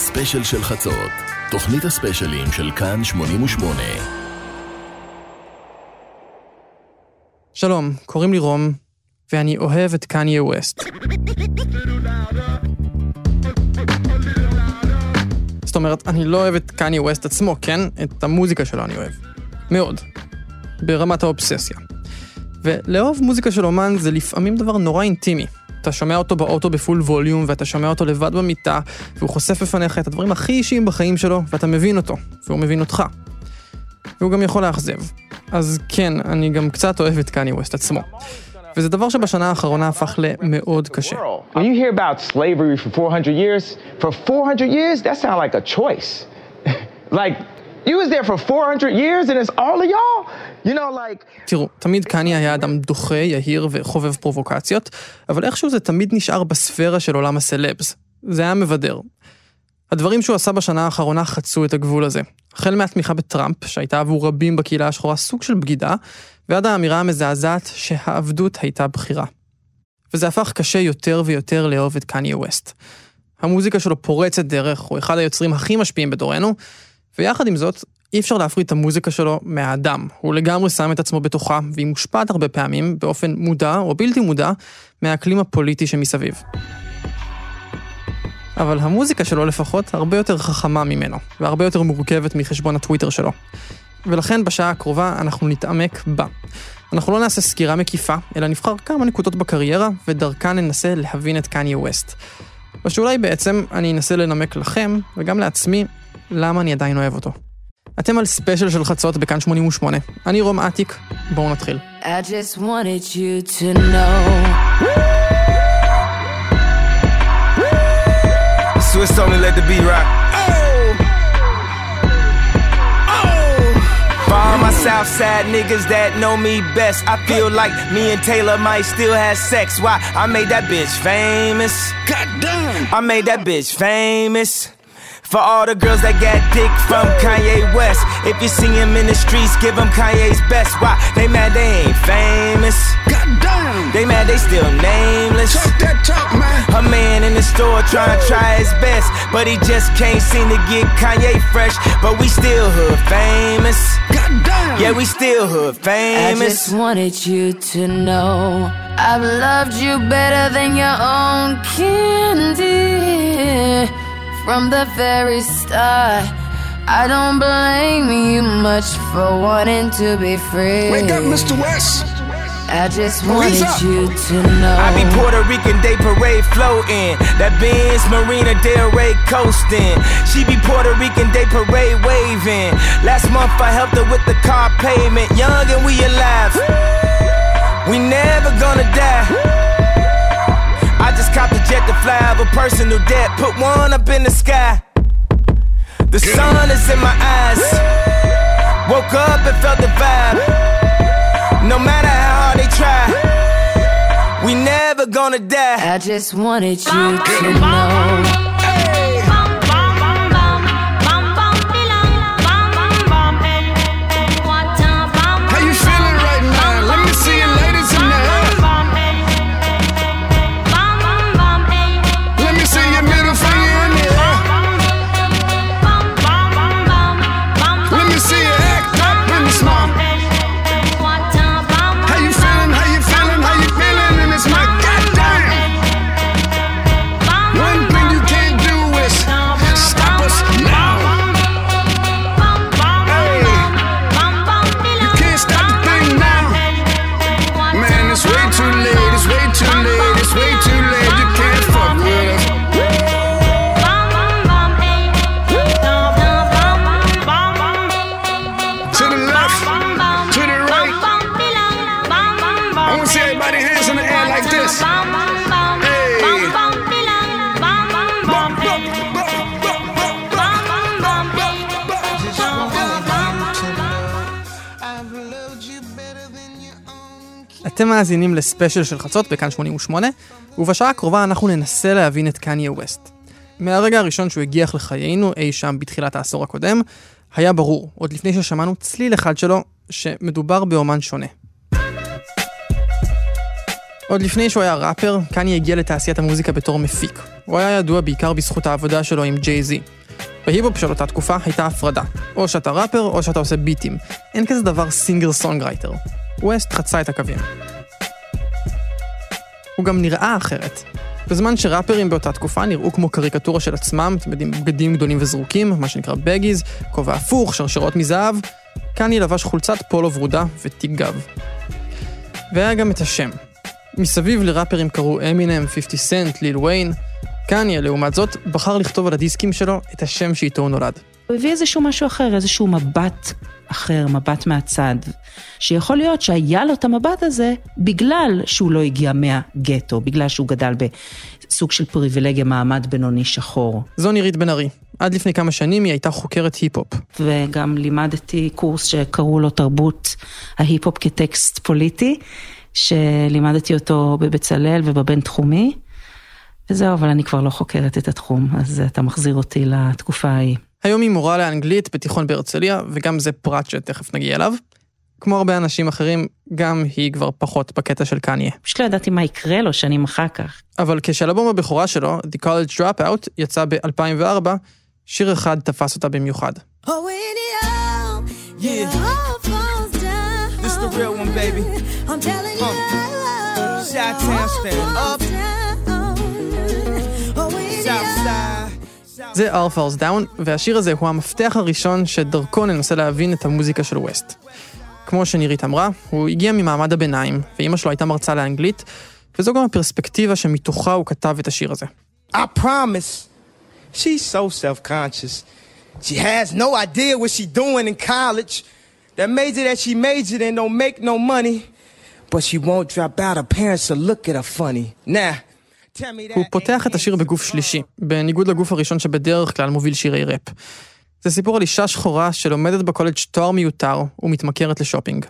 ספיישל של חצות, תוכנית הספיישלים של כאן 88. שלום, קוראים לי רום, ואני אוהב את קניה ווסט. זאת אומרת, אני לא אוהב את קניה ווסט עצמו, כן? את המוזיקה שלו אני אוהב. מאוד. ברמת האובססיה. ולאהוב מוזיקה של אומן זה לפעמים דבר נורא אינטימי. אתה שומע אותו באוטו בפול ווליום, ואתה שומע אותו לבד במיטה, והוא חושף בפניך את הדברים הכי אישיים בחיים שלו, ואתה מבין אותו, והוא מבין אותך. והוא גם יכול לאכזב. אז כן, אני גם קצת אוהב את קני ווסט עצמו. וזה דבר שבשנה האחרונה הפך למאוד קשה. When you hear about slavery for 400 years, for 400 years, that sounds like a choice. like, you was there for 400 years and it's all of y'all? You know, like... תראו, תמיד קני היה אדם דוחה, יהיר וחובב פרובוקציות, אבל איכשהו זה תמיד נשאר בספירה של עולם הסלבס. זה היה מבדר. הדברים שהוא עשה בשנה האחרונה חצו את הגבול הזה. החל מהתמיכה בטראמפ, שהייתה עבור רבים בקהילה השחורה סוג של בגידה, ועד האמירה המזעזעת שהעבדות הייתה בחירה. וזה הפך קשה יותר ויותר לאהוב את קניה ווסט. המוזיקה שלו פורצת דרך, הוא אחד היוצרים הכי משפיעים בדורנו, ויחד עם זאת, אי אפשר להפריד את המוזיקה שלו מהאדם. הוא לגמרי שם את עצמו בתוכה, והיא מושפעת הרבה פעמים, באופן מודע או בלתי מודע, מהאקלים הפוליטי שמסביב. אבל המוזיקה שלו לפחות הרבה יותר חכמה ממנו, והרבה יותר מורכבת מחשבון הטוויטר שלו. ולכן בשעה הקרובה אנחנו נתעמק בה. אנחנו לא נעשה סקירה מקיפה, אלא נבחר כמה נקודות בקריירה, ודרכן ננסה להבין את קניה ווסט. או שאולי בעצם אני אנסה לנמק לכם, וגם לעצמי, למה אני עדיין אוהב אותו. אתם על ספיישל של חצות בכאן 88. אני רום אטיק, בואו נתחיל. I just wanted you to know. Swiss only let the beat rock. For all my Southside niggas that know me best, I feel like me and Taylor might still have sex. Why? I made that bitch famous. Goddamn! I made that bitch famous. For all the girls that got dick from Kanye West. If you see him in the streets, give him Kanye's best. Why? They mad they ain't famous. Goddamn! They mad they still nameless. Talk that talk, man. A man in the store trying to try his best, but he just can't seem to get Kanye fresh. But we still hood famous. Goddamn! Yeah, we still hood famous. I famous. just wanted you to know I've loved you better than your own candy from the very start. I don't blame you much for wanting to be free. Wake up, Mr. West. I just Police wanted up. you to know. I be Puerto Rican Day Parade floating. That Benz Marina Del Rey coasting. She be Puerto Rican Day Parade waving. Last month I helped her with the car payment. Young and we alive. We never gonna die. Personal debt. Put one up in the sky. The sun is in my eyes. Woke up and felt the vibe. No matter how hard they try, we never gonna die. I just wanted you to know. אתם מאזינים לספיישל של חצות בכאן 88, ובשעה הקרובה אנחנו ננסה להבין את קניה ווסט. מהרגע הראשון שהוא הגיח לחיינו, אי שם בתחילת העשור הקודם, היה ברור, עוד לפני ששמענו צליל אחד שלו, שמדובר באומן שונה. עוד לפני שהוא היה ראפר, קניה הגיע לתעשיית המוזיקה בתור מפיק. הוא היה ידוע בעיקר בזכות העבודה שלו עם ג'יי-זי. בהיפ-הופ של אותה תקופה הייתה הפרדה. או שאתה ראפר או שאתה עושה ביטים. אין כזה דבר singer songwriter. ווסט חצה את הקווים. הוא גם נראה אחרת. בזמן שראפרים באותה תקופה נראו כמו קריקטורה של עצמם, אתם יודעים, בגדים גדולים וזרוקים, מה שנקרא baggies, כובע הפוך, שרשרות מזהב, קניה לבש חולצת פולו ורודה ותיק גב. והיה גם את השם. מסביב לראפרים קראו אמינם, 50 סנט, ליל ויין. קניה, לעומת זאת, בחר לכתוב על הדיסקים שלו את השם שאיתו הוא נולד. הוא הביא איזשהו משהו אחר, איזשהו מבט אחר, מבט מהצד, שיכול להיות שהיה לו את המבט הזה בגלל שהוא לא הגיע מהגטו, בגלל שהוא גדל בסוג של פריבילגיה, מעמד בינוני שחור. זו נירית בן ארי. עד לפני כמה שנים היא הייתה חוקרת היפ-הופ. וגם לימדתי קורס שקראו לו תרבות ההיפ-הופ כטקסט פוליטי, שלימדתי אותו בבצלאל ובבינתחומי. וזהו, אבל אני כבר לא חוקרת את התחום, אז אתה מחזיר אותי לתקופה ההיא. היום היא מורה לאנגלית בתיכון בהרצליה, וגם זה פרט שתכף נגיע אליו. כמו הרבה אנשים אחרים, גם היא כבר פחות בקטע של קניה. פשוט לא ידעתי מה יקרה לו שנים אחר כך. אבל כשאלבום הבכורה שלו, The College Dropout, יצא ב-2004, שיר אחד תפס אותה במיוחד. Oh, Yeah. זה All Falls Down, והשיר הזה הוא המפתח הראשון שדרכו ננסה להבין את המוזיקה של ווסט. כמו שנירית אמרה, הוא הגיע ממעמד הביניים, ואימא שלו הייתה מרצה לאנגלית, וזו גם הפרספקטיבה שמתוכה הוא כתב את השיר הזה. I promise. She's so self-conscious. She has no idea what she's doing in college. That major that she majored in don't make no money. But she won't drop out. Her parents will look at her funny. Now. הוא פותח את השיר בגוף שלישי, בניגוד לגוף הראשון שבדרך כלל מוביל שירי ראפ. זה סיפור על אישה שחורה שלומדת בקולג' תואר מיותר ומתמכרת לשופינג.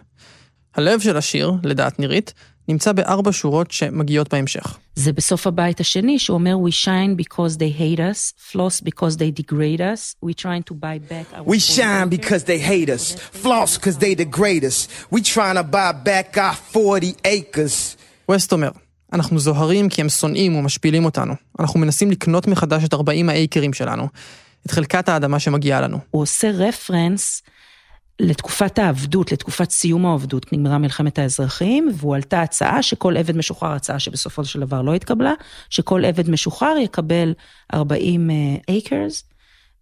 הלב של השיר, לדעת נירית, נמצא בארבע שורות שמגיעות בהמשך. זה בסוף הבית השני, שהוא אומר, We shine because they hate us, floss because they degrade us, we trying to buy back our... We shine because they hate us. Floss because they degrade us. We trying to buy back our 40 acres. ווסט אומר, אנחנו זוהרים כי הם שונאים ומשפילים אותנו. אנחנו מנסים לקנות מחדש את 40 האייקרים שלנו, את חלקת האדמה שמגיעה לנו. הוא עושה רפרנס לתקופת העבדות, לתקופת סיום העבדות, נגמרה מלחמת האזרחים, והוא עלתה הצעה שכל עבד משוחרר, הצעה שבסופו של דבר לא התקבלה, שכל עבד משוחרר יקבל 40 אקרס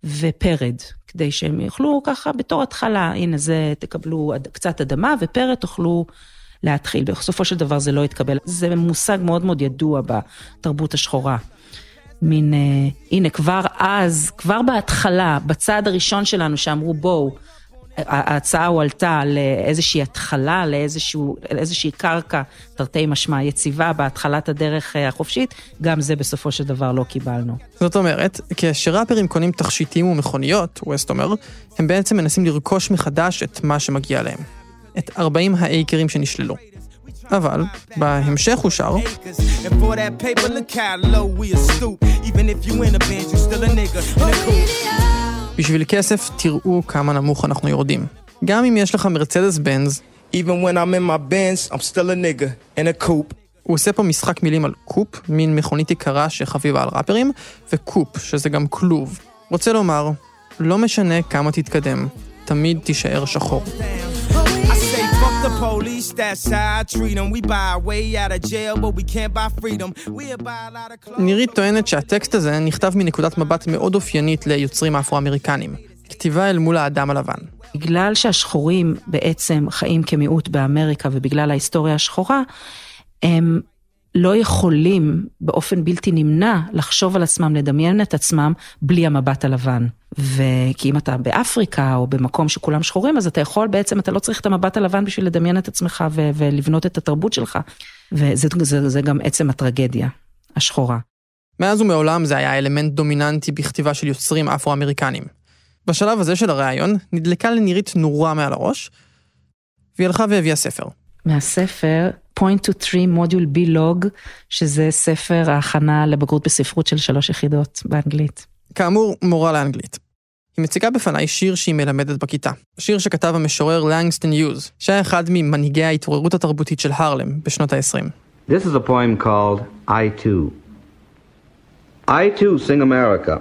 ופרד, כדי שהם יוכלו ככה בתור התחלה, הנה זה, תקבלו קצת אדמה ופרד, תוכלו להתחיל. בסופו של דבר זה לא התקבל. זה מושג מאוד מאוד ידוע בתרבות השחורה. מין, אה, הנה, כבר אז, כבר בהתחלה, בצעד הראשון שלנו, שאמרו בואו, ההצעה הועלתה לאיזושהי התחלה, לאיזשהו, לאיזושהי קרקע, תרתי משמע, יציבה בהתחלת הדרך אה, החופשית, גם זה בסופו של דבר לא קיבלנו. זאת אומרת, כשראפרים קונים תכשיטים ומכוניות, ווסט אומר, הם בעצם מנסים לרכוש מחדש את מה שמגיע להם. את 40 האייקרים שנשללו. אבל, בהמשך הוא שר, coupe. בשביל כסף תראו כמה נמוך אנחנו יורדים. גם אם יש לך מרצדס בנז, Even when I'm in my Benz, I'm still a nigga. In a coupe. הוא עושה פה משחק מילים על קופ, מין מכונית יקרה שחביבה על ראפרים, וקופ, שזה גם כלוב. רוצה לומר, לא משנה כמה תתקדם, תמיד תישאר שחור. The police, that's how I treat them. We buy our way out of jail, but we can't buy freedom. We'll buy a lot of clothes. נירית טוענת שהטקסט הזה נכתב מנקודת מבט מאוד אופיינית ליוצרים אפרו-אמריקנים. כתיבה אל מול האדם הלבן. בגלל שהשחורים בעצם חיים כמיעוט באמריקה ובגלל ההיסטוריה השחורה, הם לא יכולים באופן בלתי נמנע לחשוב על עצמם, לדמיין את עצמם, בלי המבט הלבן. וכי אם אתה באפריקה או במקום שכולם שחורים, אז אתה יכול בעצם, אתה לא צריך את המבט הלבן בשביל לדמיין את עצמך ו- ולבנות את התרבות שלך. וזה זה, זה גם עצם הטרגדיה השחורה. מאז ומעולם זה היה אלמנט דומיננטי בכתיבה של יוצרים אפרו-אמריקנים. בשלב הזה של הראיון, נדלקה לנירית נורה מעל הראש, והיא הלכה והביאה ספר. מהספר Point to 3 מודיול בי לוג, שזה ספר ההכנה לבגרות בספרות של שלוש יחידות באנגלית. כאמור, מורה לאנגלית. היא מציגה בפניי שיר שהיא מלמדת בכיתה. שיר שכתב המשורר לנגסטון יוז, שהיה אחד ממנהיגי ההתעוררות התרבותית של הרלם בשנות ה-20. This is a poem called I Too. I too sing America.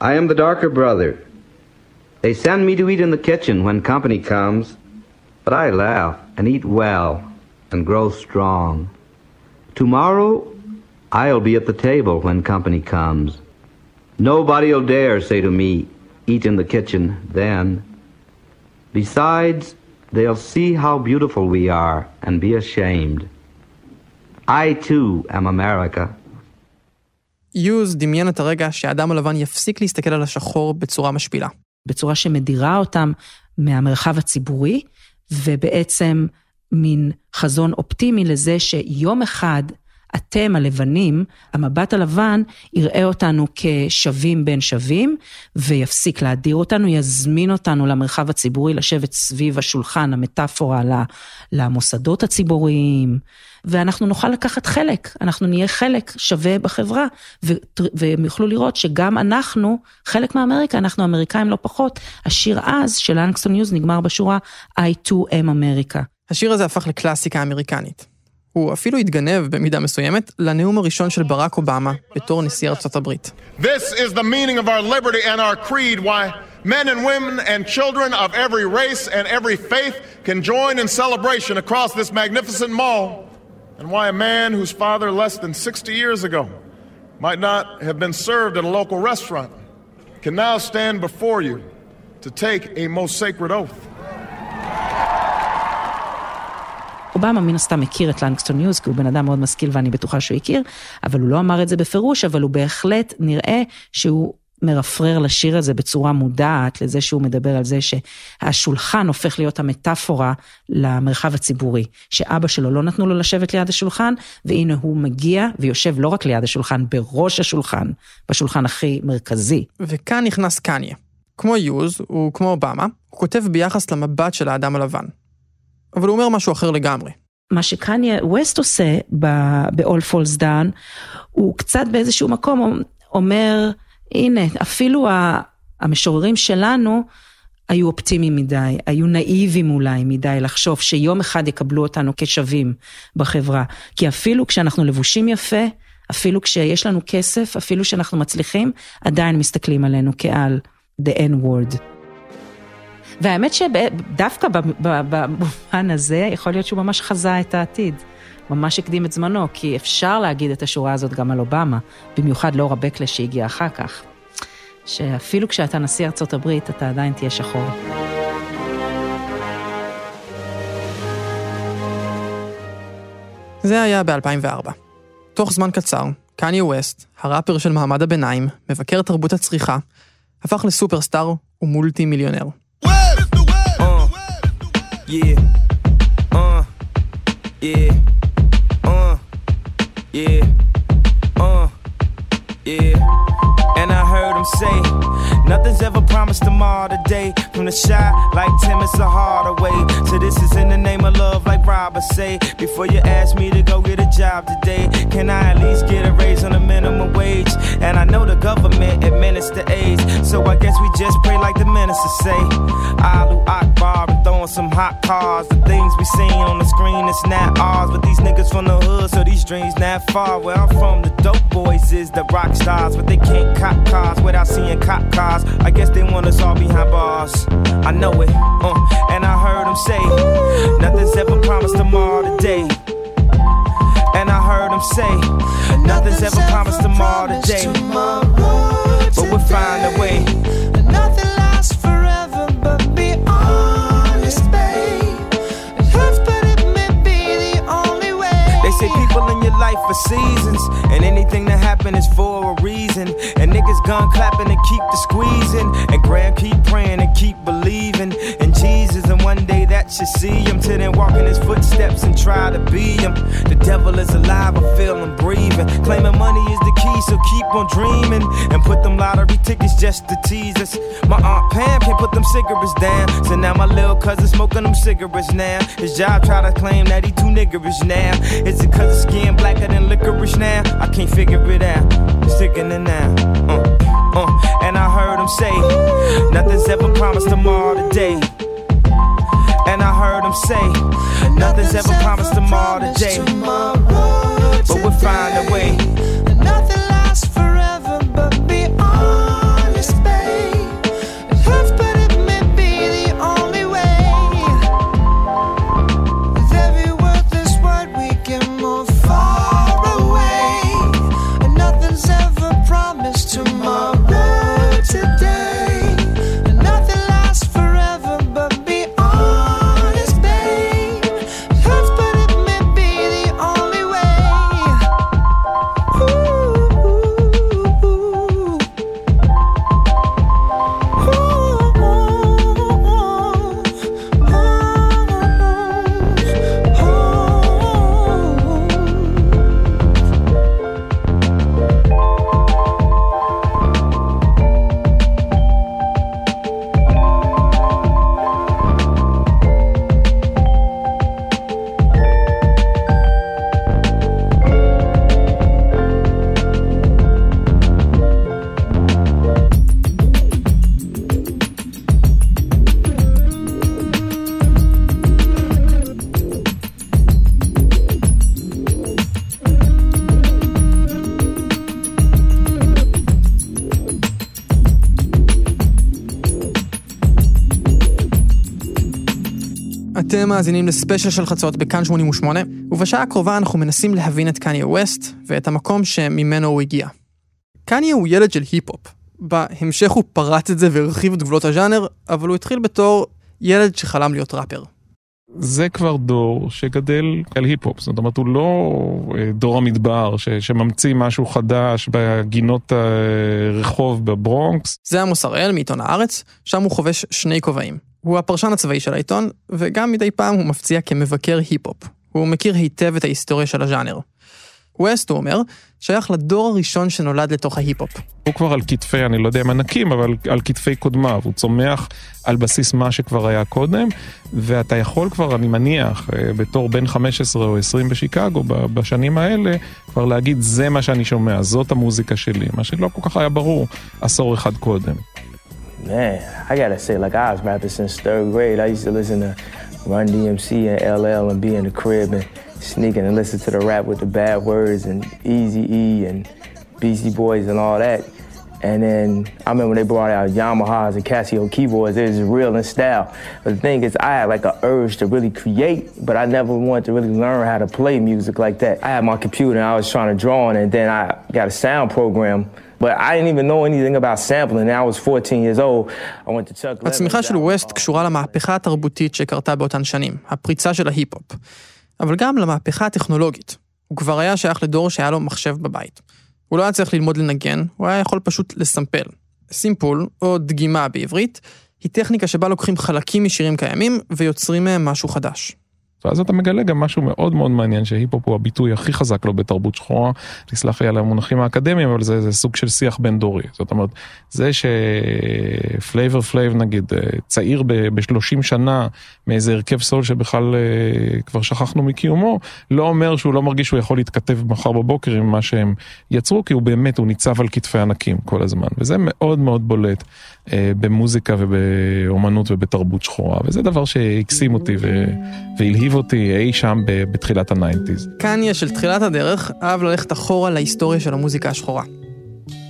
I am the darker brother. They send me to eat in the kitchen when company comes, but I laugh and eat well and grow strong. Tomorrow, I'll be at the table when company comes. Nobody'll dare say to me, eat in the kitchen then. Besides, they'll see how beautiful we are and be ashamed. I too am America. יוז דמיין את הרגע שהאדם הלבן יפסיק להסתכל על השחור בצורה משפילה. בצורה שמדירה אותם מהמרחב הציבורי, ובעצם מין חזון אופטימי לזה שיום אחד אתם הלבנים, המבט הלבן יראה אותנו כשווים בין שווים, ויפסיק להדיר אותנו, יזמין אותנו למרחב הציבורי לשבת סביב השולחן, המטאפורה למוסדות הציבוריים, ואנחנו נוכל לקחת חלק, אנחנו נהיה חלק שווה בחברה, והם יוכלו לראות שגם אנחנו, חלק מאמריקה, אנחנו אמריקאים לא פחות. השיר אז של אנגסטון ניוז נגמר בשורה I too am America. השיר הזה הפך לקלאסיקה אמריקנית. הוא אפילו התגנב במידה מסוימת לנאום הראשון של ברק אובמה בתור נשיא ארצות הברית. This is the meaning of our liberty and our creed, why men and women and children of every race and every faith can join in celebration across this magnificent mall, and why a man whose father less than 60 years ago might not have been served at a local restaurant can now stand before you to take a most sacred oath. אובמה מן הסתם מכיר את לנגסטון ניוז, כי הוא בן אדם מאוד משכיל ואני בטוחה שהוא הכיר, אבל הוא לא אמר את זה בפירוש, אבל הוא בהחלט נראה שהוא מרפרר לשיר הזה בצורה מודעת, לזה שהוא מדבר על זה שהשולחן הופך להיות המטאפורה למרחב הציבורי, שאבא שלו לא נתנו לו לשבת ליד השולחן, והנה הוא מגיע ויושב לא רק ליד השולחן, בראש השולחן, בשולחן הכי מרכזי. וכאן נכנס קניה. כמו יוז, הוא כמו אובמה, הוא כותב ביחס למבט של האדם הלבן. אבל הוא אומר משהו אחר לגמרי. מה שקניה ווסט עושה ב-All Falls Down, הוא קצת באיזשהו מקום אומר, הנה, אפילו המשוררים שלנו היו אופטימיים מדי, היו נאיבים אולי מדי לחשוב שיום אחד יקבלו אותנו כשווים בחברה. כי אפילו כשאנחנו לבושים יפה, אפילו כשיש לנו כסף, אפילו שאנחנו מצליחים, עדיין מסתכלים עלינו כעל the N-word. והאמת שדווקא במובן הזה, יכול להיות שהוא ממש חזה את העתיד. ממש הקדים את זמנו, כי אפשר להגיד את השורה הזאת גם על אובמה, במיוחד לאורה בקלש שהגיע אחר כך. שאפילו כשאתה נשיא ארצות הברית, אתה עדיין תהיה שחור. זה היה ב-2004. תוך זמן קצר, קניה ווסט, הראפר של מעמד הביניים, מבקר תרבות הצריכה, הפך לסופרסטאר ומולטי מיליונר. Yeah. Uh. Yeah. Uh. Yeah. Uh. Yeah. And I heard him say, Nothing's ever promised tomorrow today. From the shot like Tim, it's a harder way. So this is in the name of love, like Robert say. Before you ask me to go get a job today, can I at least get a raise on the minimum wage? And I know the government administer AIDS, so I guess we just pray like the minister say. Alu Akbar and throwing some hot cars. The things we seen on the screen, it's not ours. But these niggas from the hood, so these dreams not far. Where I'm from, the dope boys is the rock stars, but they can't cop cars without seeing cop cars. I guess they want us all behind bars. I know it, uh, and I heard them say, nothing's ever promised tomorrow today. And I heard them say, nothing's ever promised tomorrow today. But we'll find a way. Life for seasons, and anything that happen is for a reason. And niggas gun clapping and keep the squeezing, and Graham keep praying and keep believing in Jesus. And one day that should see him, till then walk in his footsteps try to be him. The devil is alive, I feel him breathing. Claiming money is the key, so keep on dreaming. And put them lottery tickets just to tease us. My aunt Pam can't put them cigarettes down, so now my little cousin smoking them cigarettes now. His job try to claim that he too niggerish now. Is it cause his skin blacker than licorice now? I can't figure it out. It's sickening now. Uh, uh, and I heard him say, nothing's ever promised tomorrow today. Heard say, nothing's ever promised tomorrow today. But we'll find a way. מאזינים לספיישל של חצות בכאן 88, ובשעה הקרובה אנחנו מנסים להבין את קניה ווסט ואת המקום שממנו הוא הגיע. קניה הוא ילד של היפ-הופ. בהמשך הוא פרץ את זה והרחיב את גבולות הז'אנר, אבל הוא התחיל בתור ילד שחלם להיות ראפר. זה כבר דור שגדל על היפ-הופ, זאת אומרת הוא לא אה, דור המדבר ש, שממציא משהו חדש בגינות הרחוב בברונקס. זה עמוס הראל מעיתון הארץ, שם הוא חובש שני כובעים. הוא הפרשן הצבאי של העיתון, וגם מדי פעם הוא מפציע כמבקר היפ-הופ. הוא מכיר היטב את ההיסטוריה של הז'אנר. ווסט, הוא אומר, שייך לדור הראשון שנולד לתוך ההיפ-הופ. הוא כבר על כתפי, אני לא יודע אם ענקים, אבל על כתפי קודמיו, הוא צומח על בסיס מה שכבר היה קודם, ואתה יכול כבר, אני מניח, אה, בתור בן 15 או 20 בשיקגו, בשנים האלה, כבר להגיד, זה מה שאני שומע, זאת המוזיקה שלי, מה שלא כל כך היה ברור עשור אחד קודם. Man, I gotta say, like I was rapping since third grade. I used to listen to Run DMC and LL and be in the crib and sneaking and listen to the rap with the bad words and Easy E and Beastie Boys and all that. And then I remember they brought out Yamahas and Casio keyboards, it was real in style. But the thing is, I had like an urge to really create, but I never wanted to really learn how to play music like that. I had my computer and I was trying to draw on it, and then I got a sound program. But I didn't even know anything about sampling. I was 14 years old. I went to Chuck הצמיחה של. ווסט קשורה למהפכה התרבותית שקרתה באותן שנים, הפריצה של ההיפ-הופ. אבל גם למהפכה הטכנולוגית. הוא כבר היה שייך לדור שהיה לו מחשב בבית. הוא לא היה צריך ללמוד לנגן, הוא היה יכול פשוט לסמפל. סימפול, או דגימה בעברית, היא טכניקה שבה לוקחים חלקים משירים קיימים ויוצרים מהם משהו חדש. ואז אתה מגלה גם משהו מאוד מאוד מעניין שהיפ-הופ הוא הביטוי הכי חזק לו בתרבות שחורה, תסלח לי על המונחים האקדמיים, אבל זה, זה סוג של שיח בין דורי. זאת אומרת, זה שפלייבר פלייב נגיד, אה, צעיר ב-30 שנה מאיזה הרכב סול שבכלל אה, כבר שכחנו מקיומו, לא אומר שהוא לא מרגיש שהוא יכול להתכתב מחר בבוקר עם מה שהם יצרו, כי הוא באמת, הוא ניצב על כתפי ענקים כל הזמן, וזה מאוד מאוד בולט אה, במוזיקה ובאומנות ובתרבות שחורה, וזה דבר שהקסים אותי ו- והלהיב אותי אי שם בתחילת ה nineties. קניה של תחילת הדרך אהב ללכת אחורה להיסטוריה של המוזיקה השחורה.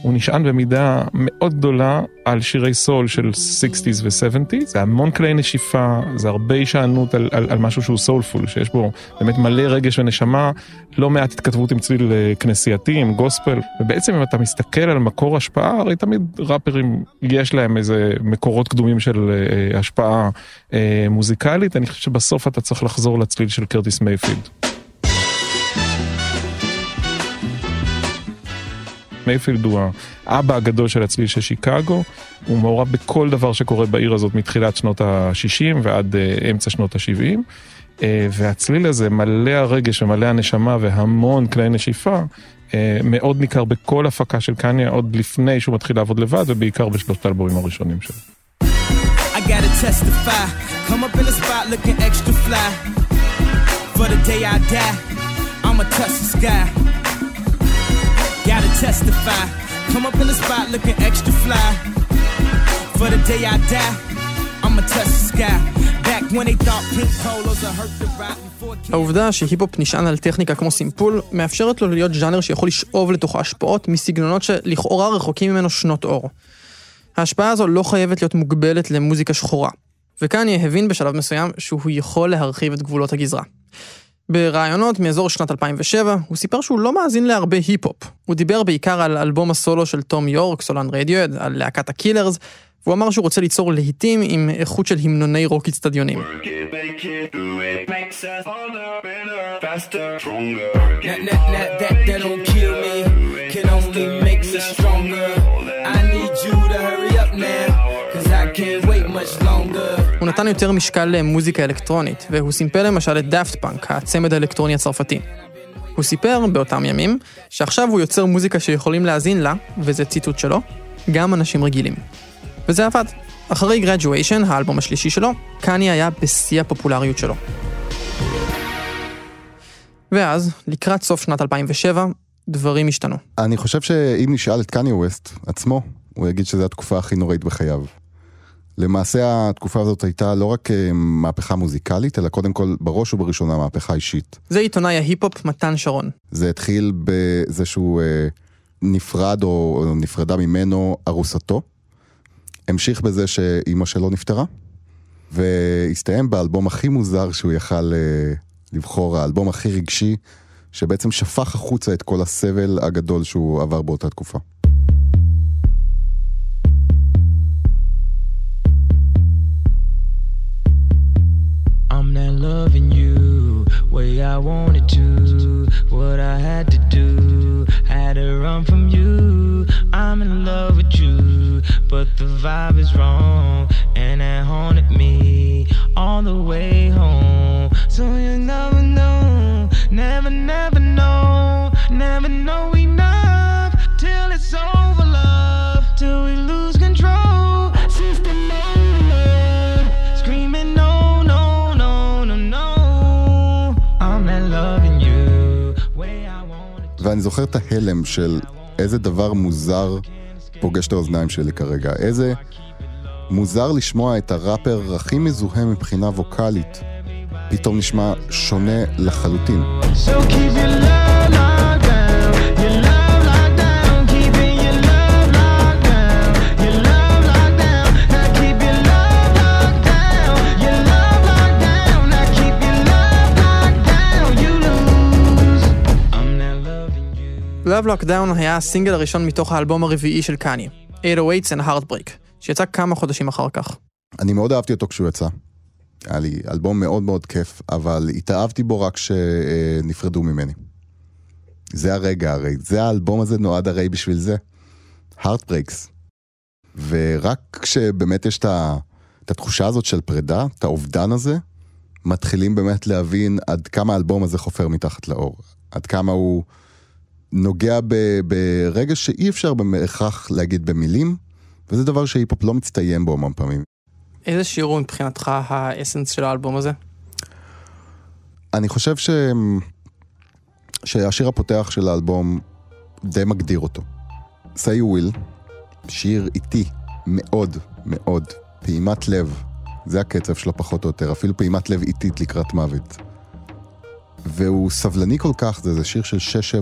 הוא נשען במידה מאוד גדולה על שירי סול של 60's ו-70's, זה המון כלי נשיפה, זה הרבה הישענות על, על, על משהו שהוא soulful, שיש בו באמת מלא רגש ונשמה, לא מעט התכתבות עם צליל אה, כנסייתי, עם גוספל, ובעצם אם אתה מסתכל על מקור השפעה, הרי תמיד ראפרים יש להם איזה מקורות קדומים של אה, השפעה אה, מוזיקלית, אני חושב שבסוף אתה צריך לחזור לצליל של קרטיס מייפילד. מייפילד הוא האבא הגדול של הצליל של שיקגו, הוא מעורב בכל דבר שקורה בעיר הזאת מתחילת שנות ה-60 ועד uh, אמצע שנות ה-70, uh, והצליל הזה מלא הרגש ומלא הנשמה והמון כלי נשיפה, uh, מאוד ניכר בכל הפקה של קניה עוד לפני שהוא מתחיל לעבוד לבד ובעיקר בשלושת האלבומים הראשונים שלו. Gotta testify. Come up in the spot looking extra fly. For the day I die, I'ma touch the sky. Testify. Come up in the spot looking extra fly. For the day I die, I'ma touch the sky. Back when they thought pink polos would hurt the King- העובדה שהיפ-הופ נשען על טכניקה כמו סימפול, מאפשרת לו להיות ז'אנר שיכול לשאוב לתוכו השפעות מסגנונות שלכאורה רחוקים ממנו שנות אור. ההשפעה הזו לא חייבת להיות מוגבלת למוזיקה שחורה, וקניה הבין בשלב מסוים שהוא יכול להרחיב את גבולות הגזרה. בראיונות מאזור שנת 2007, הוא סיפר שהוא לא מאזין להרבה היפ-הופ. הוא דיבר בעיקר על אלבום הסולו של תום יורק, סולן רדיואד, על להקת הקילרס, והוא אמר שהוא רוצה ליצור להיטים עם איכות של המנוני רוק אצטדיונים. That, הוא נתן יותר משקל למוזיקה אלקטרונית, והוא סימפל למשל את דאפט פאנק, הצמד האלקטרוני הצרפתי. הוא סיפר באותם ימים, שעכשיו הוא יוצר מוזיקה שיכולים להאזין לה, וזה ציטוט שלו, גם אנשים רגילים. וזה עבד. אחרי גרדואיישן, האלבום השלישי שלו, קניה היה בשיא הפופולריות שלו. ואז, לקראת סוף שנת 2007, דברים השתנו. אני חושב שאם נשאל את קניה ווסט עצמו, הוא יגיד שזו התקופה הכי נוראית בחייו. למעשה התקופה הזאת הייתה לא רק אה, מהפכה מוזיקלית, אלא קודם כל, בראש ובראשונה, מהפכה אישית. זה עיתונאי ההיפ-הופ מתן שרון. זה התחיל בזה שהוא אה, נפרד או או נפרדה ממנו ארוסתו. המשיך בזה שאימא שלו נפטרה. והסתיים באלבום הכי מוזר שהוא יכל אה, לבחור, האלבום הכי רגשי, שבעצם שפך החוצה את כל הסבל הגדול שהוא עבר באותה תקופה. Way I wanted to. What I had to do, had to run from you. I'm in love with you, but the vibe is wrong, and it haunted me all the way home. So you never know, never, never know, never know ואני זוכר את ההלם של איזה דבר מוזר פוגש את האוזניים שלי כרגע. איזה מוזר לשמוע את הראפר הכי מזוהה מבחינה ווקאלית. פתאום נשמע שונה לחלוטין. So keep your love Love Lockdown היה הסינגל הראשון מתוך האלבום הרביעי של קניה, 808's and Heartbreak, שיצא כמה חודשים אחר כך. אני מאוד אהבתי אותו כשהוא יצא. היה לי אלבום מאוד מאוד כיף, אבל התאהבתי בו רק כשנפרדו ממני. זה הרגע הרי, זה האלבום הזה נועד הרי בשביל זה. Heartbreaks. ורק כשבאמת יש את התחושה הזאת של פרידה, את האובדן הזה, מתחילים באמת להבין עד כמה האלבום הזה חופר מתחת לאור. עד כמה הוא נוגע ב, ברגע שאי אפשר בהכרח להגיד במילים, וזה דבר שהיפ-הופ לא מצטיין בו המון פעמים. איזה שיר הוא מבחינתך האסנס של האלבום הזה? אני חושב ש... שהשיר הפותח של האלבום די מגדיר אותו. say you will, שיר איטי מאוד מאוד, פעימת לב, זה הקצב שלו פחות או יותר, אפילו פעימת לב איטית לקראת מוות. והוא סבלני כל כך, זה, זה שיר של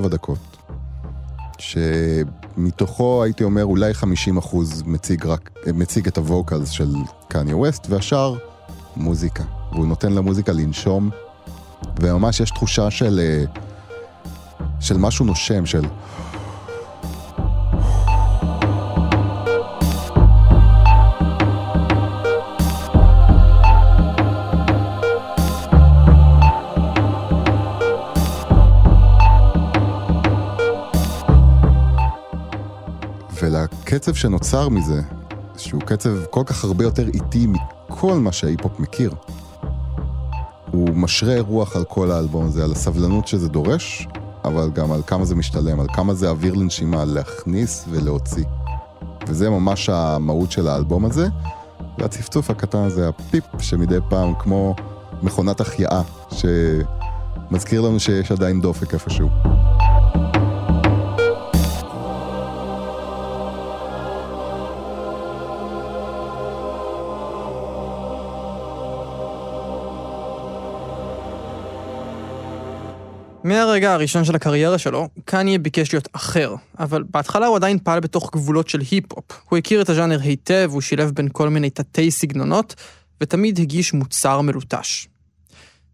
6-7 דקות, שמתוכו הייתי אומר אולי 50% מציג, רק, מציג את הווקלס של קניה ווסט, והשאר מוזיקה. והוא נותן למוזיקה לנשום, וממש יש תחושה של, אה, של משהו נושם, של... ולקצב שנוצר מזה, שהוא קצב כל כך הרבה יותר איטי מכל מה שההיפ-הופ מכיר. הוא משרה רוח על כל האלבום הזה, על הסבלנות שזה דורש, אבל גם על כמה זה משתלם, על כמה זה אוויר לנשימה, להכניס ולהוציא. וזה ממש המהות של האלבום הזה, והצפצוף הקטן הזה, הפיפ שמדי פעם כמו מכונת החייאה, שמזכיר לנו שיש עדיין דופק איפשהו. מהרגע הראשון של הקריירה שלו, קניה ביקש להיות אחר, אבל בהתחלה הוא עדיין פעל בתוך גבולות של היפ-הופ. הוא הכיר את הז'אנר היטב, הוא שילב בין כל מיני תתי סגנונות, ותמיד הגיש מוצר מלוטש.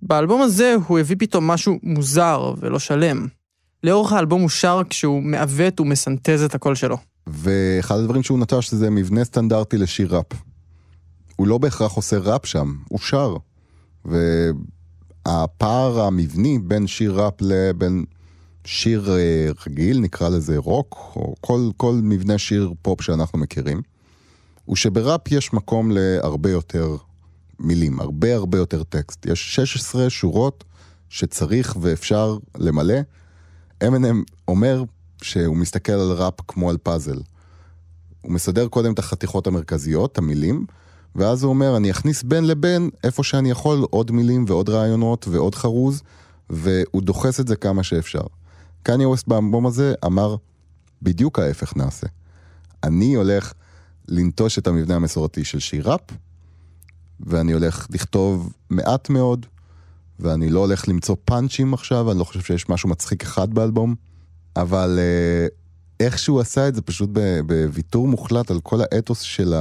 באלבום הזה הוא הביא פתאום משהו מוזר ולא שלם. לאורך האלבום הוא שר כשהוא מעוות ומסנטז את הקול שלו. ואחד הדברים שהוא נטש זה מבנה סטנדרטי לשיר ראפ. הוא לא בהכרח עושה ראפ שם, הוא שר. והפער המבני בין שיר ראפ לבין שיר אה, רגיל, נקרא לזה רוק, או כל, כל מבנה שיר פופ שאנחנו מכירים, הוא שבראפ יש מקום להרבה יותר מילים, הרבה הרבה יותר טקסט. יש 16 שורות שצריך ואפשר למלא. אמינם אומר שהוא מסתכל על ראפ כמו על פאזל. הוא מסדר קודם את החתיכות המרכזיות, המילים, ואז הוא אומר, אני אכניס בין לבין, איפה שאני יכול, עוד מילים ועוד רעיונות ועוד חרוז, והוא דוחס את זה כמה שאפשר. קניה ווסט באלבום הזה אמר, בדיוק ההפך נעשה. אני הולך לנטוש את המבנה המסורתי של שיר ראפ, ואני הולך לכתוב מעט מאוד, ואני לא הולך למצוא פאנצ'ים עכשיו, אני לא חושב שיש משהו מצחיק אחד באלבום, אבל אה, איך שהוא עשה את זה פשוט בוויתור מוחלט על כל האתוס של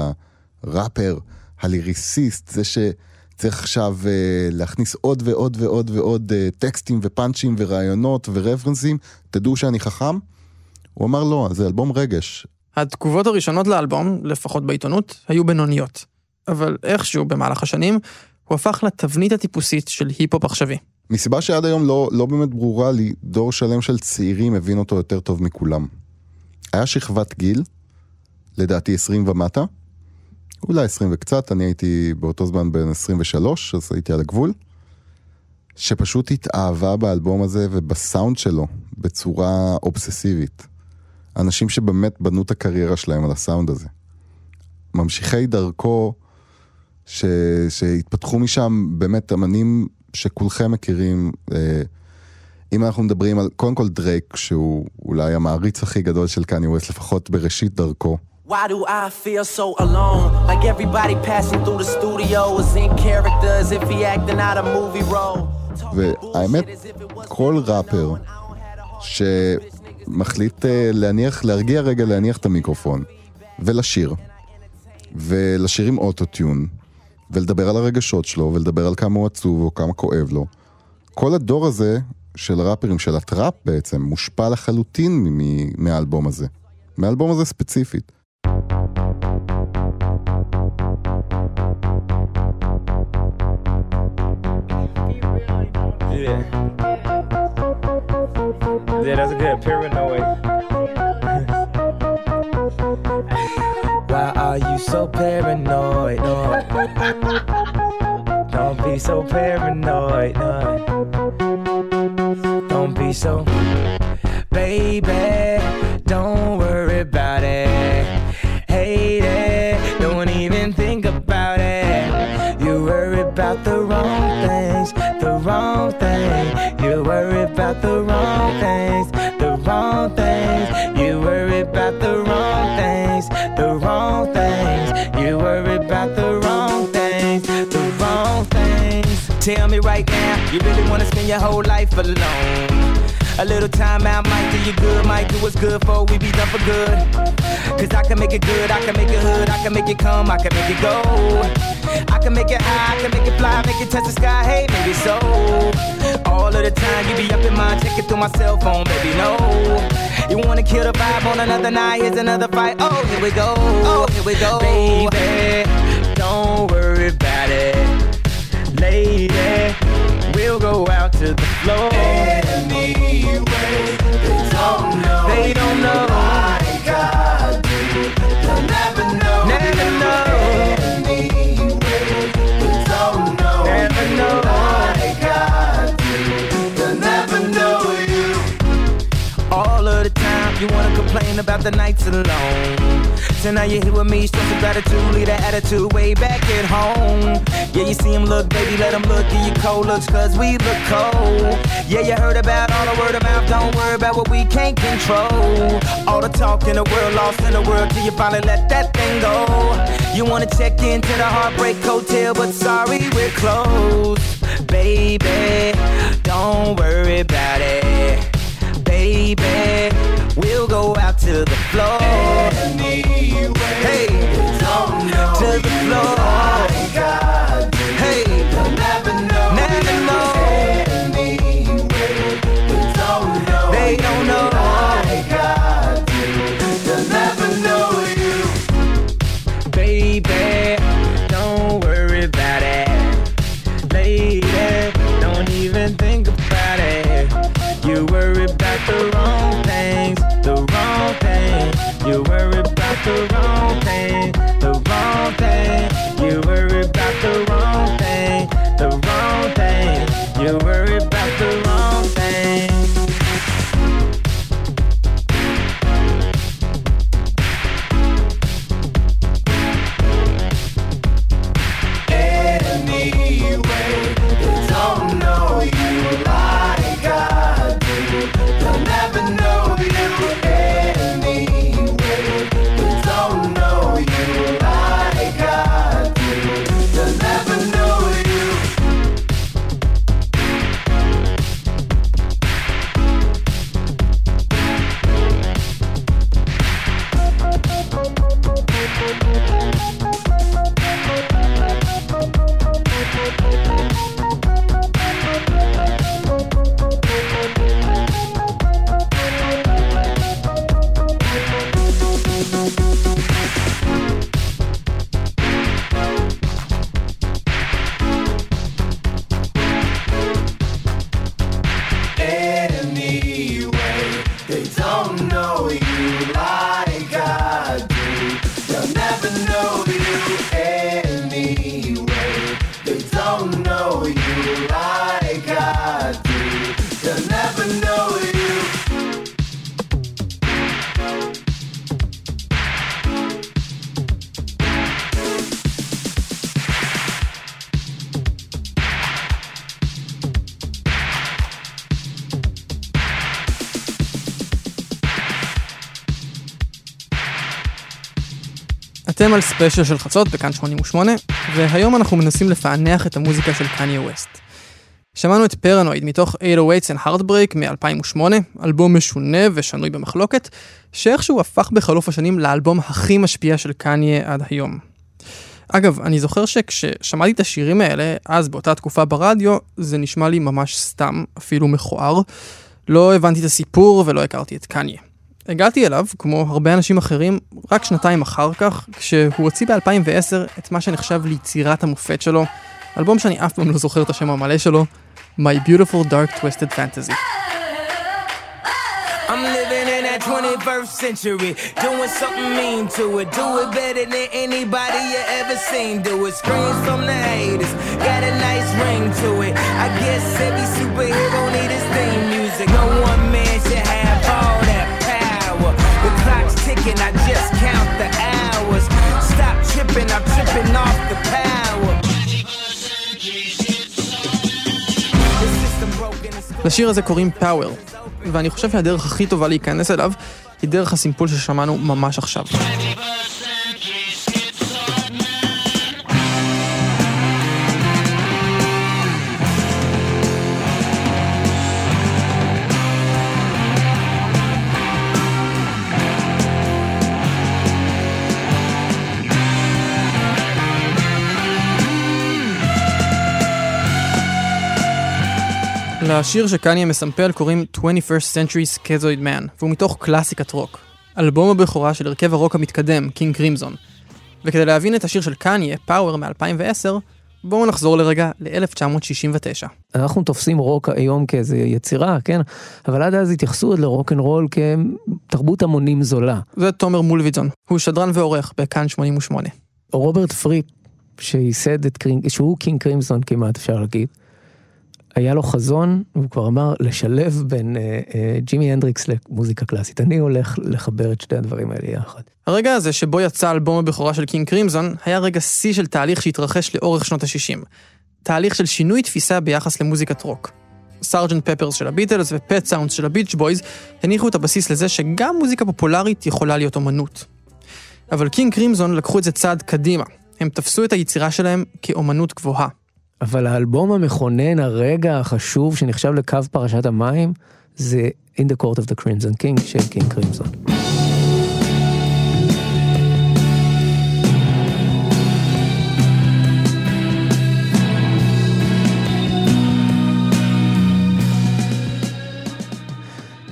הראפר הליריסיסט, זה שצריך עכשיו אה, להכניס עוד ועוד ועוד ועוד אה, טקסטים ופאנצ'ים ורעיונות ורפרנסים, תדעו שאני חכם? הוא אמר לא, זה אלבום רגש. התגובות הראשונות לאלבום, לפחות בעיתונות, היו בינוניות. אבל איכשהו, במהלך השנים, הוא הפך לתבנית הטיפוסית של היפ-הופ עכשווי. מסיבה שעד היום לא, לא באמת ברורה לי, דור שלם של צעירים הבין אותו יותר טוב מכולם. היה שכבת גיל, לדעתי 20 ומטה, אולי 20 וקצת, אני הייתי באותו זמן בן 23, אז הייתי על הגבול, שפשוט התאהבה באלבום הזה ובסאונד שלו בצורה אובססיבית. אנשים שבאמת בנו את הקריירה שלהם על הסאונד הזה. ממשיכי דרכו, ש... שהתפתחו משם באמת אמנים שכולכם מכירים. אה, אם אנחנו מדברים על, קודם כל דרייק, שהוא אולי המעריץ הכי גדול של קניה ווסט, לפחות בראשית דרכו. Why do I feel so alone? Like everybody passing through the studio is in character as if he acting out a movie role. והאמת, כל ראפר שמחליט אה, להניח, להרגיע רגע להניח את המיקרופון ולשיר, ולשיר עם אוטוטיון, ולדבר על הרגשות שלו, ולדבר על כמה הוא עצוב או כמה כואב לו. כל הדור הזה של ראפרים, של הטראפ בעצם, מושפע לחלוטין מהאלבום הזה. מהאלבום הזה ספציפית. Yeah, that's a good paranoid. Why are you so paranoid? No. Don't be so paranoid. No. Don't be so. Baby, Tell me right now, you really wanna spend your whole life alone? A little time out might do you good, might do what's good for we be done for good. Cause I can make it good, I can make it hood, I can make it come, I can make it go. I can make it high, I can make it fly, make it touch the sky, hey, maybe so. All of the time you be up in mind, it through my cell phone, baby, no. You wanna kill the vibe on another night, here's another fight. Oh, here we go, oh, here we go. Baby, Lady, we'll go out to the floor. Anyway, they don't know. They don't know. I do. They'll never know. Anyway, they don't know. Know. Do. They'll never know you. All of the time, you wanna complain about the nights alone. So now you're here with me, stressing gratitude, leave that attitude way back at home. Yeah, you see him look, baby, let him look, give you cold looks, cause we look cold. Yeah, you heard about all the word of mouth, don't worry about what we can't control. All the talk in the world, lost in the world, till you finally let that thing go. You wanna check into the Heartbreak Hotel, but sorry, we're closed. Baby, don't worry about it baby. We'll go out to the floor. אתם על ספיישל של חצות בכאן 88, והיום אנחנו מנסים לפענח את המוזיקה של קניה ווסט. שמענו את פרנואיד מתוך 808's and Heartbreak מ-2008, אלבום משונה ושנוי במחלוקת, שאיכשהו הפך בחלוף השנים לאלבום הכי משפיע של קניה עד היום. אגב, אני זוכר שכששמעתי את השירים האלה, אז באותה תקופה ברדיו, זה נשמע לי ממש סתם, אפילו מכוער. לא הבנתי את הסיפור ולא הכרתי את קניה. הגעתי אליו, כמו הרבה אנשים אחרים, רק שנתיים אחר כך, כשהוא הוציא ב-2010 את מה שנחשב ליצירת המופת שלו, אלבום שאני אף פעם לא זוכר את השם המלא שלו, My Beautiful Dark Twisted Fantasy. I'm living in that 21st century, doing something mean to it. Do it better than anybody you ever seen. Do it. Screams from the haters, got a nice ring to it. I guess every superhero need his theme music. No one ticking, I just count the hours. Stop tripping, I'm tripping off the power. לשיר הזה קוראים Power, ואני חושב שהדרך הכי טובה להיכנס אליו היא דרך הסימפול ששמענו ממש עכשיו. לשיר שקניה מסמפל קוראים 21st Century Schizoid Man, והוא מתוך קלאסיקת רוק. אלבום הבכורה של הרכב הרוק המתקדם, קינג קרימזון. וכדי להבין את השיר של קניה, Power מ-2010, בואו נחזור לרגע ל-1969. אנחנו תופסים רוק היום כאיזה יצירה, כן? אבל עד אז התייחסו עוד לרוק אנד רול כתרבות המונים זולה. זה תומר מולוידזון, הוא שדרן ועורך בכאן 88. רוברט פריפ, שייסד את קינג, שהוא קינג קרימזון כמעט אפשר להגיד, היה לו חזון, והוא כבר אמר, לשלב בין אה, אה, ג'ימי הנדריקס למוזיקה קלאסית. אני הולך לחבר את שתי הדברים האלה יחד. הרגע הזה שבו יצא אלבום הבכורה של קינג קרימזון, היה רגע שיא של תהליך שהתרחש לאורך שנות ה-60. תהליך של שינוי תפיסה ביחס למוזיקת רוק. Sgt. Pepper's של הביטלס ו Pet Sounds של הביץ' בויז הניחו את הבסיס לזה שגם מוזיקה פופולרית יכולה להיות אומנות. אבל קינג קרימזון לקחו את זה צעד קדימה. הם תפסו את היצירה שלהם כאומנות גבוהה. אבל האלבום המכונן, הרגע החשוב שנחשב לקו פרשת המים, זה In the Court of the Crimson King של קינג קרימזון.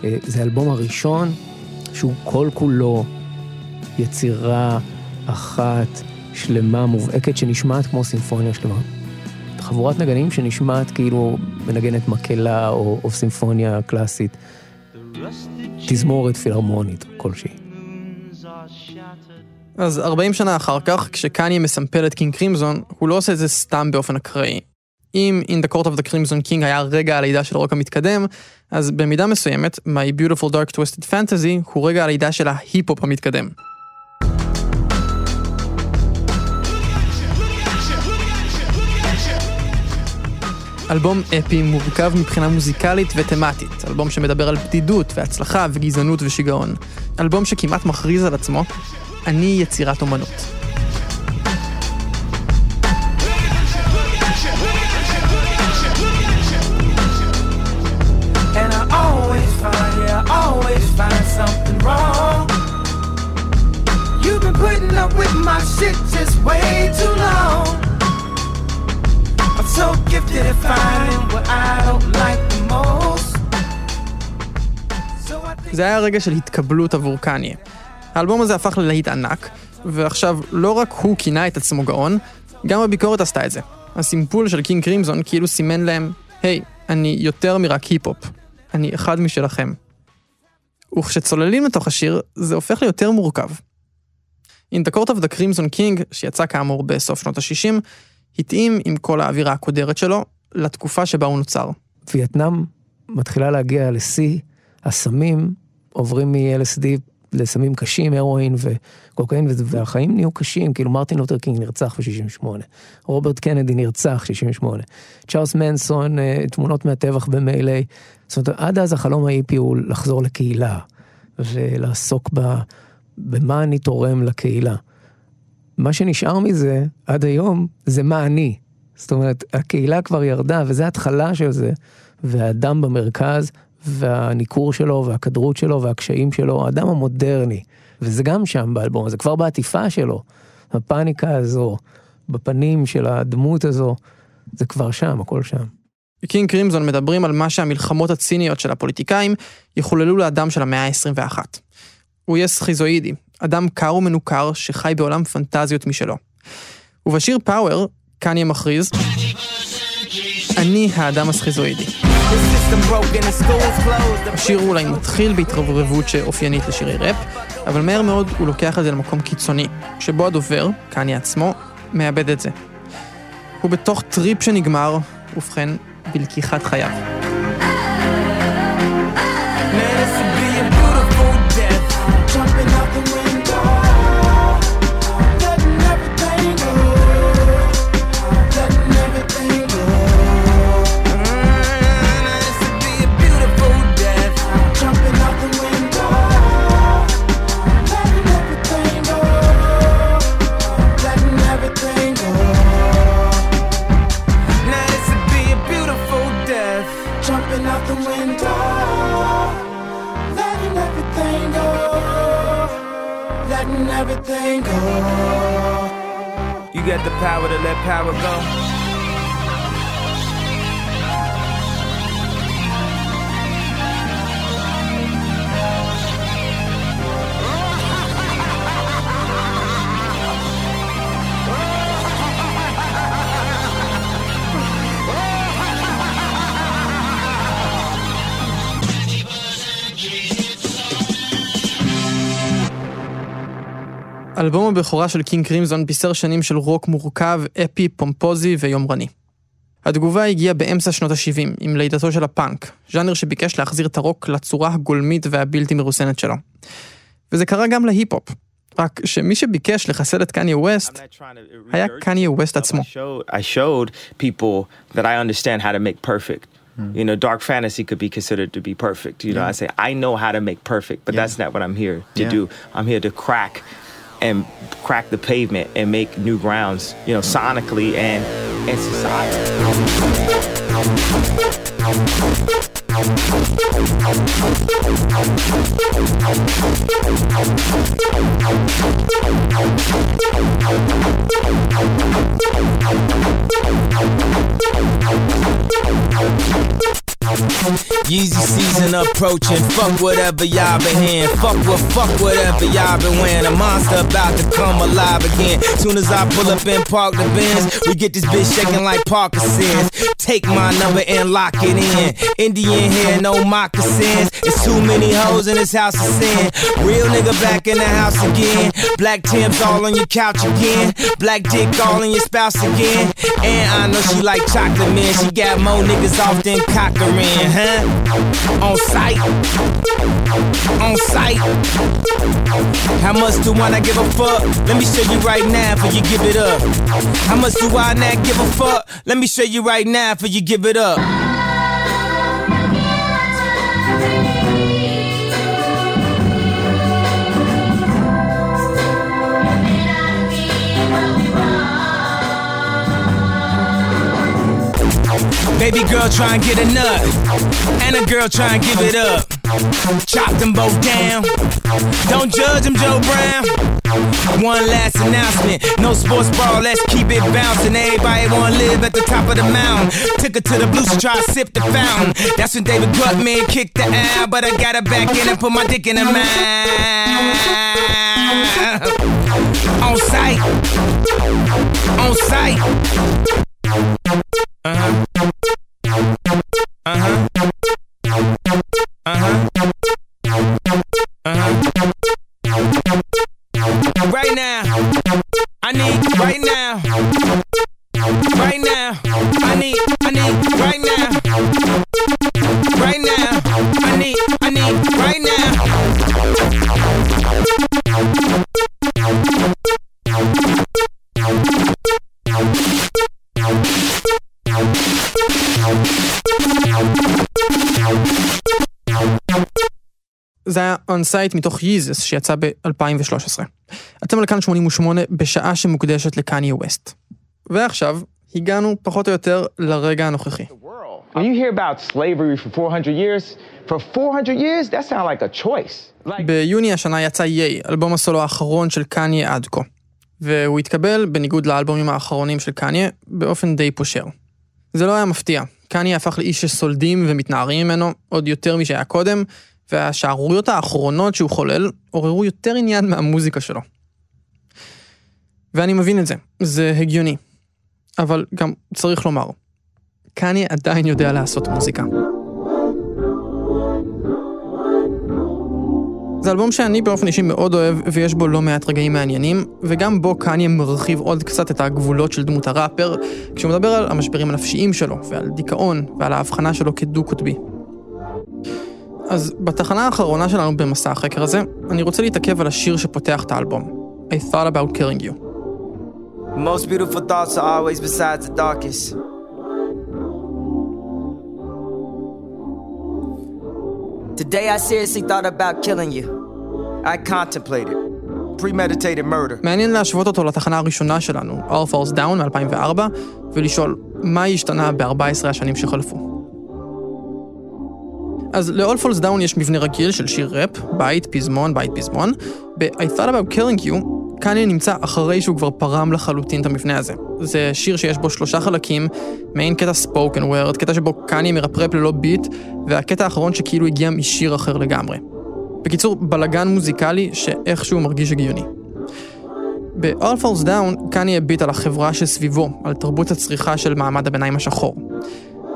אה, זה האלבום הראשון שהוא כל כולו יצירה אחת שלמה, מובהקת, שנשמעת כמו סימפוניה שלמה. חבורת נגנים שנשמעת כאילו מנגנת מקהלה או, או סימפוניה קלאסית. תזמורת פילהרמונית כלשהי. אז 40 שנה אחר כך, כשקניה מסמפל את קינג קרימזון, הוא לא עושה את זה סתם באופן אקראי. אם In the Court of the Crimson King היה רגע הלידה של הרוק המתקדם, אז במידה מסוימת, My Beautiful Dark Twisted Fantasy הוא רגע הלידה של ההיפ-הופ המתקדם. אלבום אפי מורכב מבחינה מוזיקלית ותמטית, אלבום שמדבר על בדידות והצלחה וגזענות ושיגעון. אלבום שכמעט מכריז על עצמו, אני יצירת אומנות. Putting up with my shit just way too long. So gifted at finding what I don't like the most. זה היה רגע של התקבלות עבור קניה. האלבום הזה הפך ללהיט ענק, ועכשיו לא רק הוא כינה את עצמו גאון, גם הביקורת עשתה את זה. הסימפול של קינג קרימזון כאילו סימן להם, היי, אני יותר מרק היפ-הופ, אני אחד משלכם. וכשצוללים לתוך השיר, זה הופך ליותר מורכב. In the Court of the Crimson King, שיצא כאמור בסוף שנות ה-60, התאים עם כל האווירה הקודרת שלו לתקופה שבה הוא נוצר. וייטנאם מתחילה להגיע לשיא, הסמים עוברים מ-LSD לסמים קשים, הרואין וקוקאין, והחיים נהיו קשים, כאילו מרטין לותר קינג נרצח ב-68, רוברט קנדי נרצח ב-68, צ'ארלס מנסון, אה, תמונות מהטבח במיילי, זאת אומרת, עד אז החלום האיפי הוא לחזור לקהילה, ולעסוק ב, במה אני תורם לקהילה. מה שנשאר מזה עד היום זה מה אני. זאת אומרת, הקהילה כבר ירדה, וזו התחלה של זה, והאדם במרכז, והניכור שלו, והכדרות שלו, והקשיים שלו, האדם המודרני. וזה גם שם באלבום הזה, כבר בעטיפה שלו. הפאניקה הזו, בפנים של הדמות הזו, זה כבר שם, הכל שם. קינג קרימזון מדברים על מה שהמלחמות הציניות של הפוליטיקאים יחוללו לאדם של המאה ה-21. הוא יהיה סכיזואידי, אדם קר ומנוכר שחי בעולם פנטזיות משלו. ובשיר Power, קניה מכריז, אני האדם הסכיזואידי. השיר אולי מתחיל בהתרברבות שאופיינית לשירי ראפ, אבל מהר מאוד הוא לוקח את זה למקום קיצוני, שבו הדובר, קניה עצמו, מאבד את זה. הוא בתוך טריפ שנגמר, ובכן, בלקיחת חייו. אלבום הבכורה של קינג קרימזון בישר שנים של רוק מורכב, אפי, פומפוזי ויומרני. התגובה הגיעה באמצע שנות ה-70 עם לידתו של הפאנק, ז'אנר שביקש להחזיר את הרוק לצורה הגולמית והבלתי מרוסנת שלו. וזה קרה גם להיפ-הופ, רק שמי שביקש לחסל את קניה ווסט היה קניה ווסט עצמו. showed, I showed people that I understand how to make perfect. You know, dark fantasy could be considered to be perfect. You know, Yeah. I say I know how to make perfect, but that's not what I'm here to Yeah. do. I'm here to crack and crack the pavement and make new grounds. You know, sonically and and Yeezy season approaching. Fuck whatever y'all been hearing. Fuck what, fuck whatever y'all been wearing. A monster about to come alive again. Soon as I pull up and park the Benz, we get this bitch shaking like Parkinson's. Take my number and lock it in. Indian hair, no moccasins. It's too many hoes in this house of sin. Real nigga back in the house again. Black Tim's all on your couch again. Black dick all in your spouse again. And I know she like chocolate man. She got more niggas off than Huh? On sight. On sight. How much do I not give a fuck? Let me show you right now for you give it up. How much do I not give a fuck? Let me show you right now for you give it up. Baby girl try and get a nut, and a girl try and give it up. Chop them both down. Don't judge them, Joe Brown. One last announcement. No sports ball, let's keep it bouncing. Everybody wanna live at the top of the mountain. Took her to the blues to try to sip the fountain. That's when David Gutman kicked the out, but I got her back in and put my dick in her mouth. On sight. On sight. Unsite מתוך ייזס שיצא ב-2013. אתם על כאן 88 בשעה שמוקדשת לקניה ווסט. ועכשיו, הגענו פחות או יותר לרגע הנוכחי. When you hear about slavery for 400 years, for 400 years, that sounds like a choice. Like, ביוני השנה יצא ייי, אלבום הסולו האחרון של קניה עד כה. והוא התקבל, בניגוד לאלבומים האחרונים של קניה, באופן די פושר. זה לא היה מפתיע, קניה הפך לאיש שסולדים ומתנערים ממנו, עוד יותר משהיה קודם, והשערוריות האחרונות שהוא חולל עוררו יותר עניין מהמוזיקה שלו. ואני מבין את זה, זה הגיוני. אבל גם צריך לומר, קניה עדיין יודע לעשות מוזיקה. זה אלבום שאני באופן אישי מאוד אוהב, ויש בו לא מעט רגעים מעניינים, וגם בו קניה מרחיב עוד קצת את הגבולות של דמות הראפר, כשהוא מדבר על המשברים הנפשיים שלו, ועל דיכאון, ועל ההבחנה שלו כדו-קוטבי. אז בתחנה האחרונה שלנו במסע החקר הזה, אני רוצה להתעכב על השיר שפותח את האלבום, I thought about killing you. Most beautiful thoughts are always besides the darkest. Today I seriously thought about killing you. I contemplated. Premeditated murder. מעניין להשוות אותו לתחנה הראשונה שלנו, All Falls Down מ-2004, ולשאול מה השתנה ב-14 השנים שחלפו. אז ל-All Falls Down יש מבנה רגיל של שיר ראפ, בית, פזמון, בית, פזמון. ב-I thought about killing you, קניה נמצא אחרי שהוא כבר פרם לחלוטין את המבנה הזה. זה שיר שיש בו שלושה חלקים, מעין קטע spoken word, קטע שבו קניה מרפרפ ללא ביט, והקטע האחרון שכאילו הגיע משיר אחר לגמרי. בקיצור, בלגן מוזיקלי שאיכשהו מרגיש הגיוני. ב-All Falls Down, קניה הביט על החברה שסביבו, על תרבות הצריכה של מעמד הביניים השחור.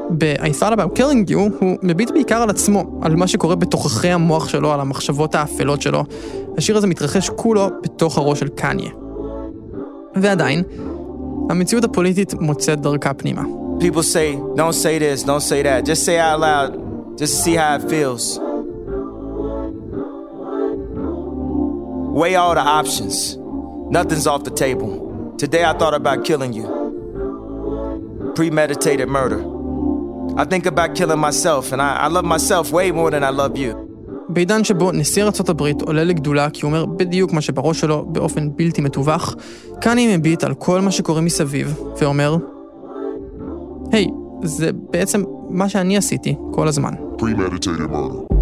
ב-I thought about killing you, הוא מביט בעיקר על עצמו, על מה שקורה בתוככי המוח שלו, על המחשבות האפלות שלו. השיר הזה מתרחש כולו בתוך הראש של קניה. ועדיין, המציאות הפוליטית מוצאת דרכה פנימה. People say, don't say this, don't say that. Just say out loud, just see how it feels. Weigh all the options. Nothing's off the table. Today I thought about killing you. Premeditated murder. I think about killing myself, and I, I love myself way more than I love you. בעידן שבו נשיא ארצות הברית עולה לגדולה כי הוא אומר בדיוק מה שבראש שלו באופן בלתי מתווך, קניה מביט על כל מה שקורה מסביב, ואומר, היי, זה בעצם מה שאני עשיתי כל הזמן. Premeditated murder.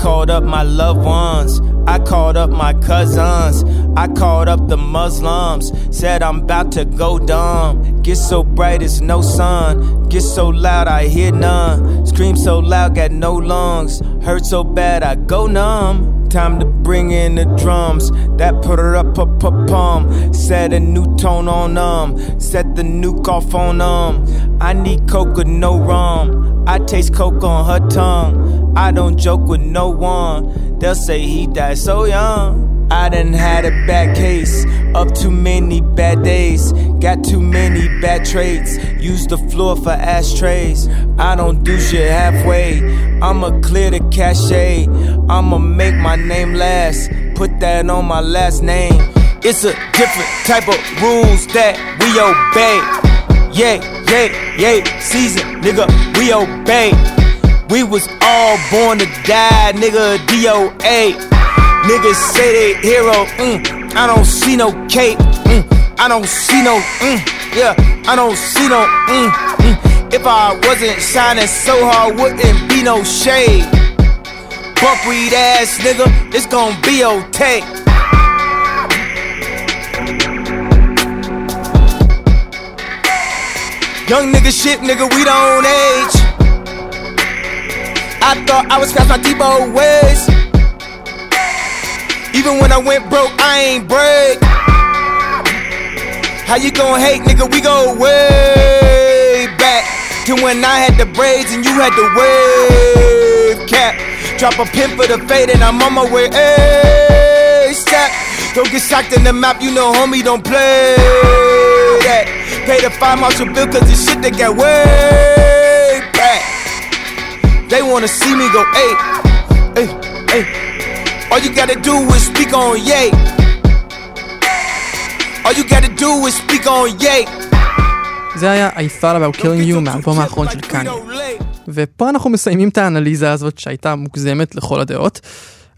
Called up my loved ones. I called up my cousins. I called up the Muslims. Said I'm about to go dumb. Get so bright it's no sun. Get so loud I hear none. Scream so loud got no lungs. Hurt so bad I go numb. Time to bring in the drums. That put her up, up, pum. Set a new tone on them. Set the nuke off on them. I need coke with no rum. I taste coke on her tongue. I don't joke with no one. They'll say he died so young. I done had a bad case of too many bad days. Got too many bad traits. Use the floor for ashtrays. I don't do shit halfway. I'ma clear the cachet. I'ma make my name last. Put that on my last name. It's a different type of rules that we obey. Yeah, yeah, yeah. Season, nigga, we obey. We was all born to die, nigga. DOA. Niggas say they hero. Mm, I don't see no cape. Mm, I don't see no. Mm, yeah, I don't see no. Mm, mm. If I wasn't shining so hard, wouldn't be no shade. Weed ass nigga, it's gonna be okay. Young nigga shit, nigga, we don't age. I thought I was past my Debo ways. Even when I went broke, I ain't break. How you gon' hate, nigga? We go way back to when I had the braids and you had the wave cap. Drop a pin for the fade and I'm on my way. ASAP. Don't get shocked in the map, you know, homie, don't play that. Pay the fire marshal bill cause this shit they got way back. They wanna see me go, hey, hey, hey. All you gotta do is speak on yay. All you gotta do is speak on yay. זה היה I thought about killing you מהאלבום האחרון של קניה. ופה אנחנו מסיימים את האנליזה הזאת שהייתה מוגזמת לכל הדעות.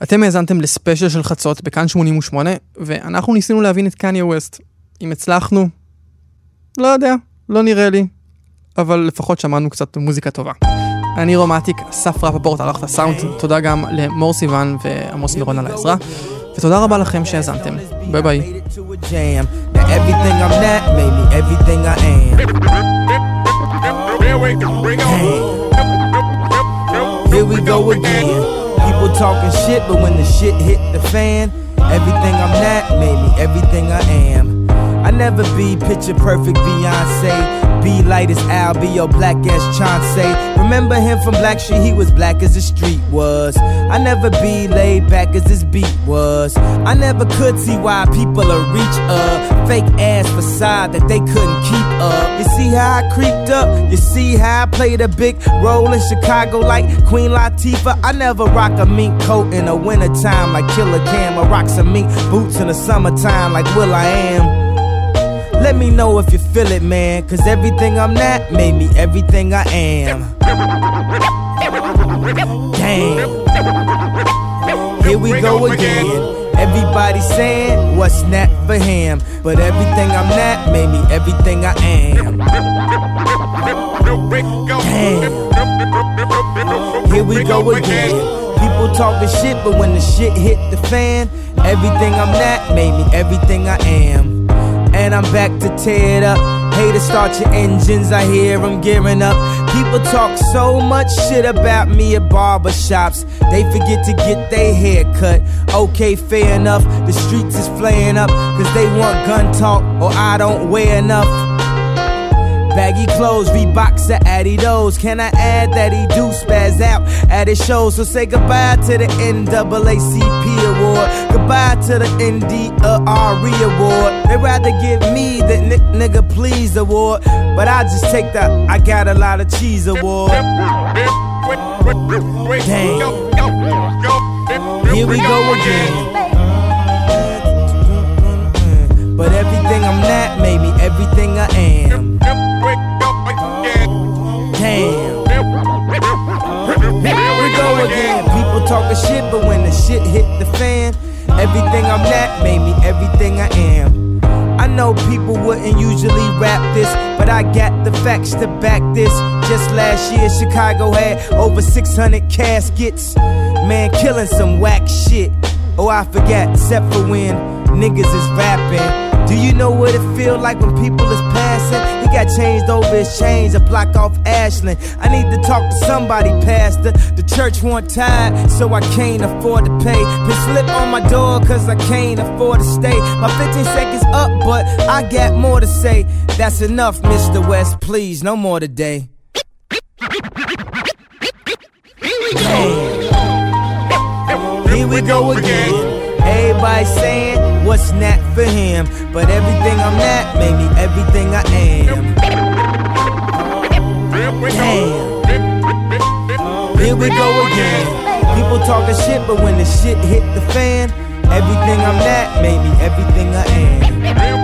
אתם האזנתם לספיישל של חצות בכאן 88, ואנחנו ניסינו להבין את קניה ווסט. אם הצלחנו? לא יודע, לא נראה לי. אבל לפחות שמענו קצת מוזיקה טובה. אני רום אטיק, אסף רפפורט ערך את הסאונד, תודה גם למור סיוון ועמוס מירון על העזרה, ותודה רבה לכם שהאזנתם. ביי ביי. Here we go again. People talking shit, but when the shit hit the fan, everything I'm not made me everything I am. I never be picture perfect Beyonce. Be light as Al, be your black ass Chauncey. Remember him from Black Street, he was black as the street was. I never be laid back as this beat was. I never could see why people are reach a fake ass facade that they couldn't keep up. You see how I creeped up? You see how I played a big role in Chicago like Queen Latifah? I never rock a mink coat in the wintertime like Killer Cam or rock some mink boots in the summertime like Will I Am. Let me know if you feel it, man. Cause everything I'm not made me everything I am. Damn. Here we go again. Everybody saying what's not for him. But everything I'm not made me everything I am. Damn. Here we go again. People talking shit, but when the shit hit the fan, everything I'm not made me everything I am. And I'm back to tear it up. Hey, to start your engines, I hear them gearing up. People talk so much shit about me at barbershops. They forget to get their hair cut. Okay, fair enough. The streets is flaying up, cause they want gun talk, or I don't wear enough. Baggy clothes, Reeboks or Adidas. Can I add that he do spaz out at his shows? So say goodbye to the NAACP award. Goodbye to the NDRE award. They rather give me the nigga please award. But I just take the I got a lot of cheese award. Damn. Here we go again. But everything I'm not made me everything I am. Oh, damn. Oh, here we go again. People talking shit, but when the shit hit the fan, everything I'm not made me everything I am. I know people wouldn't usually rap this, but I got the facts to back this. Just last year, Chicago had over 600 caskets. Man, killing some whack shit. Oh, I forgot, except for when niggas is rapping. Do you know what it feel like when people is passing? He got changed over his chains, a block off Ashland. I need to talk to somebody, Pastor. The church want tired, so I can't afford to pay. Been slip on my door, cause I can't afford to stay. My 15 seconds up, but I got more to say. That's enough, Mr. West, please, no more today. Here we go again. Everybody saying what's not for him, but everything I'm not made me everything I am. Damn. Here we go again. People talking shit, but when the shit hit the fan, everything I'm not made me everything I am.